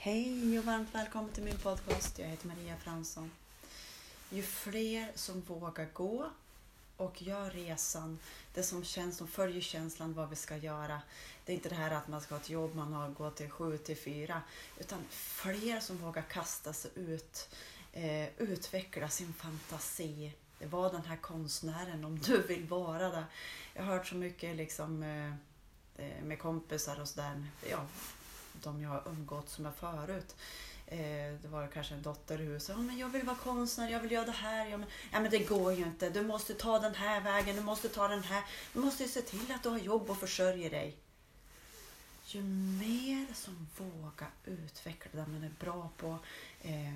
Hej och varmt välkommen till min podcast. Jag heter Maria Fransson. Ju fler som vågar gå och gör resan, det som känns, som följer känslan vad vi ska göra. Det är inte det här att man ska ha ett jobb, man har gått till sju till fyra, utan fler som vågar kasta sig ut, eh, utveckla sin fantasi. Var den här konstnären om du vill vara det. Jag har hört så mycket liksom eh, eh med kompisar och sådär, ja, de jag har umgåtts med förut. Eh, det var kanske en dotter i huset. Ja, men jag vill vara konstnär, jag vill göra det här. Jag, men, ja, men det går ju inte. Du måste ta den här vägen, du måste ta den här. Du måste se till att du har jobb och försörjer dig. Ju mer som vågar utveckla det man är bra på, eh,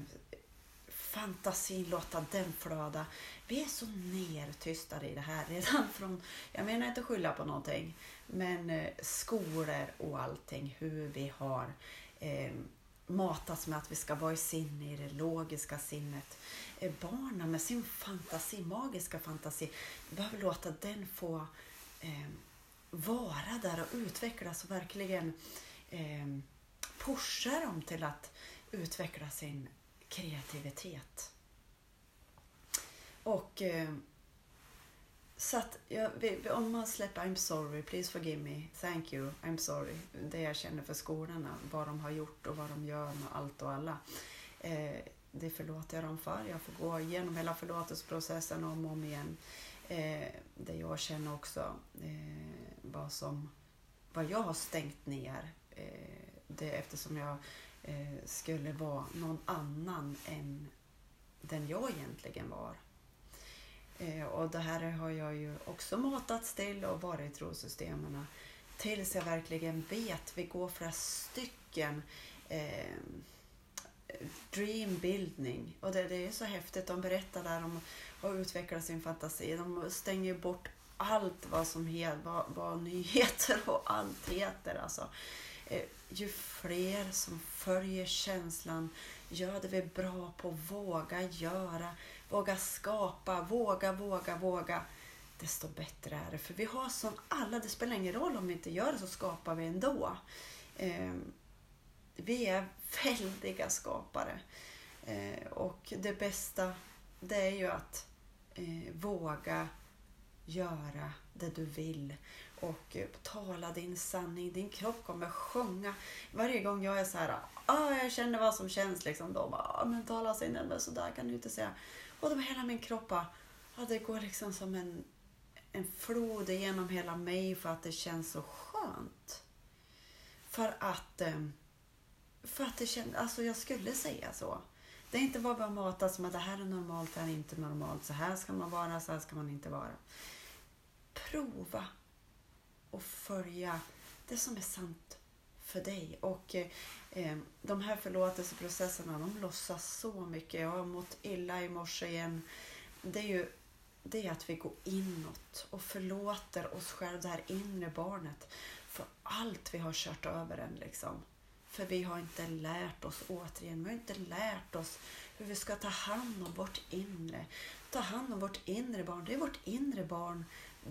fantasin, låta den flöda. Vi är så nertystade i det här redan från, jag menar inte skylla på någonting, men eh, skolor och allting, hur vi har eh, matats med att vi ska vara i sinne, i det logiska sinnet. Eh, barnen med sin fantasi, magiska fantasi, vi behöver låta den få eh, vara där och utvecklas och verkligen eh, pusha dem till att utveckla sin kreativitet. Och eh, så att ja, om man släpper I'm sorry, please forgive me, thank you, I'm sorry. Det jag känner för skolorna, vad de har gjort och vad de gör med allt och alla. Eh, det förlåter jag dem för. Jag får gå igenom hela förlåtelseprocessen om och om igen. Eh, det jag känner också eh, vad, som, vad jag har stängt ner. Eh, det eftersom jag Eh, skulle vara någon annan än den jag egentligen var. Eh, och det här har jag ju också matats till och varit i trosystemen tills jag verkligen vet. Vi går flera stycken eh, dreambuilding och det, det är så häftigt. De berättar där om att utveckla sin fantasi. De stänger bort allt vad som heter, vad, vad nyheter och allt heter. Alltså. Eh, ju fler som följer känslan, gör det vi är bra på, våga göra, våga skapa, våga, våga, våga, desto bättre är det. För vi har som alla, det spelar ingen roll om vi inte gör det så skapar vi ändå. Eh, vi är väldiga skapare. Eh, och det bästa, det är ju att eh, våga göra det du vill och eh, tala din sanning. Din kropp kommer sjunga. Varje gång jag är så här, ah, jag känner vad som känns, liksom, då bara, ah, men tala sinnen, men så där kan du inte säga. Och då hela min kropp ah, det går liksom som en, en flod genom hela mig för att det känns så skönt. För att, eh, för att det känns, alltså jag skulle säga så. Det är inte bara att har som att det här är normalt, det här är inte normalt, så här ska man vara, så här ska man inte vara. Prova och följa det som är sant för dig. Och eh, de här förlåtelseprocesserna, de lossas så mycket. Jag har mått illa i morse igen. Det är ju det är att vi går inåt och förlåter oss själva, det här inre barnet, för allt vi har kört över än. Liksom. För vi har inte lärt oss, återigen, vi har inte lärt oss hur vi ska ta hand om vårt inre. Ta hand om vårt inre barn. Det är vårt inre barn.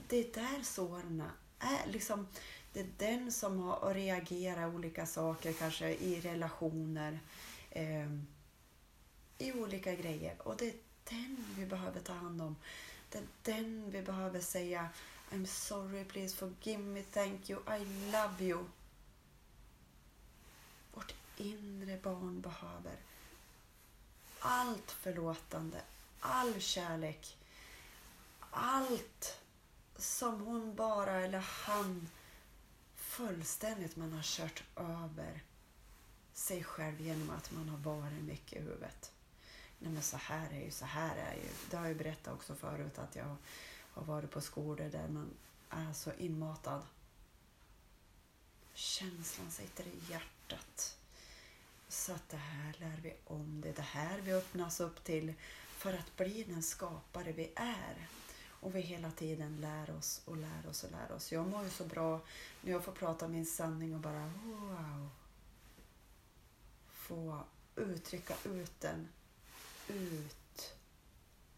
Det är där såren är. Liksom, det är den som har att reagera olika saker, kanske i relationer, eh, i olika grejer. Och det är den vi behöver ta hand om. Det är den vi behöver säga I'm sorry, please forgive me, thank you, I love you. Vårt inre barn behöver allt förlåtande, all kärlek, allt som hon bara eller han fullständigt man har kört över sig själv genom att man har varit mycket i huvudet. Nej men så här är ju, så här är ju. Det har jag berättat också förut att jag har varit på skolor där man är så inmatad. Känslan sitter i hjärtat. Så att det här lär vi om. Det är det här vi öppnas upp till för att bli den skapare vi är. Och vi hela tiden lär oss och lär oss och lär oss. Jag mår ju så bra när jag får prata min sanning och bara wow. Få uttrycka ut den ut.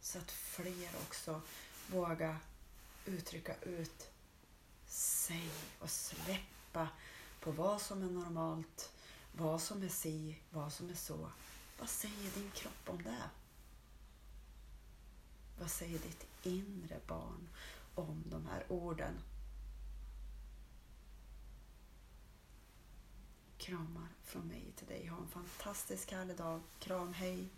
Så att fler också vågar uttrycka ut sig och släppa på vad som är normalt, vad som är si, vad som är så. Vad säger din kropp om det? Vad säger ditt inre barn om de här orden? Kramar från mig till dig. Ha en fantastisk härlig dag. Kram, hej!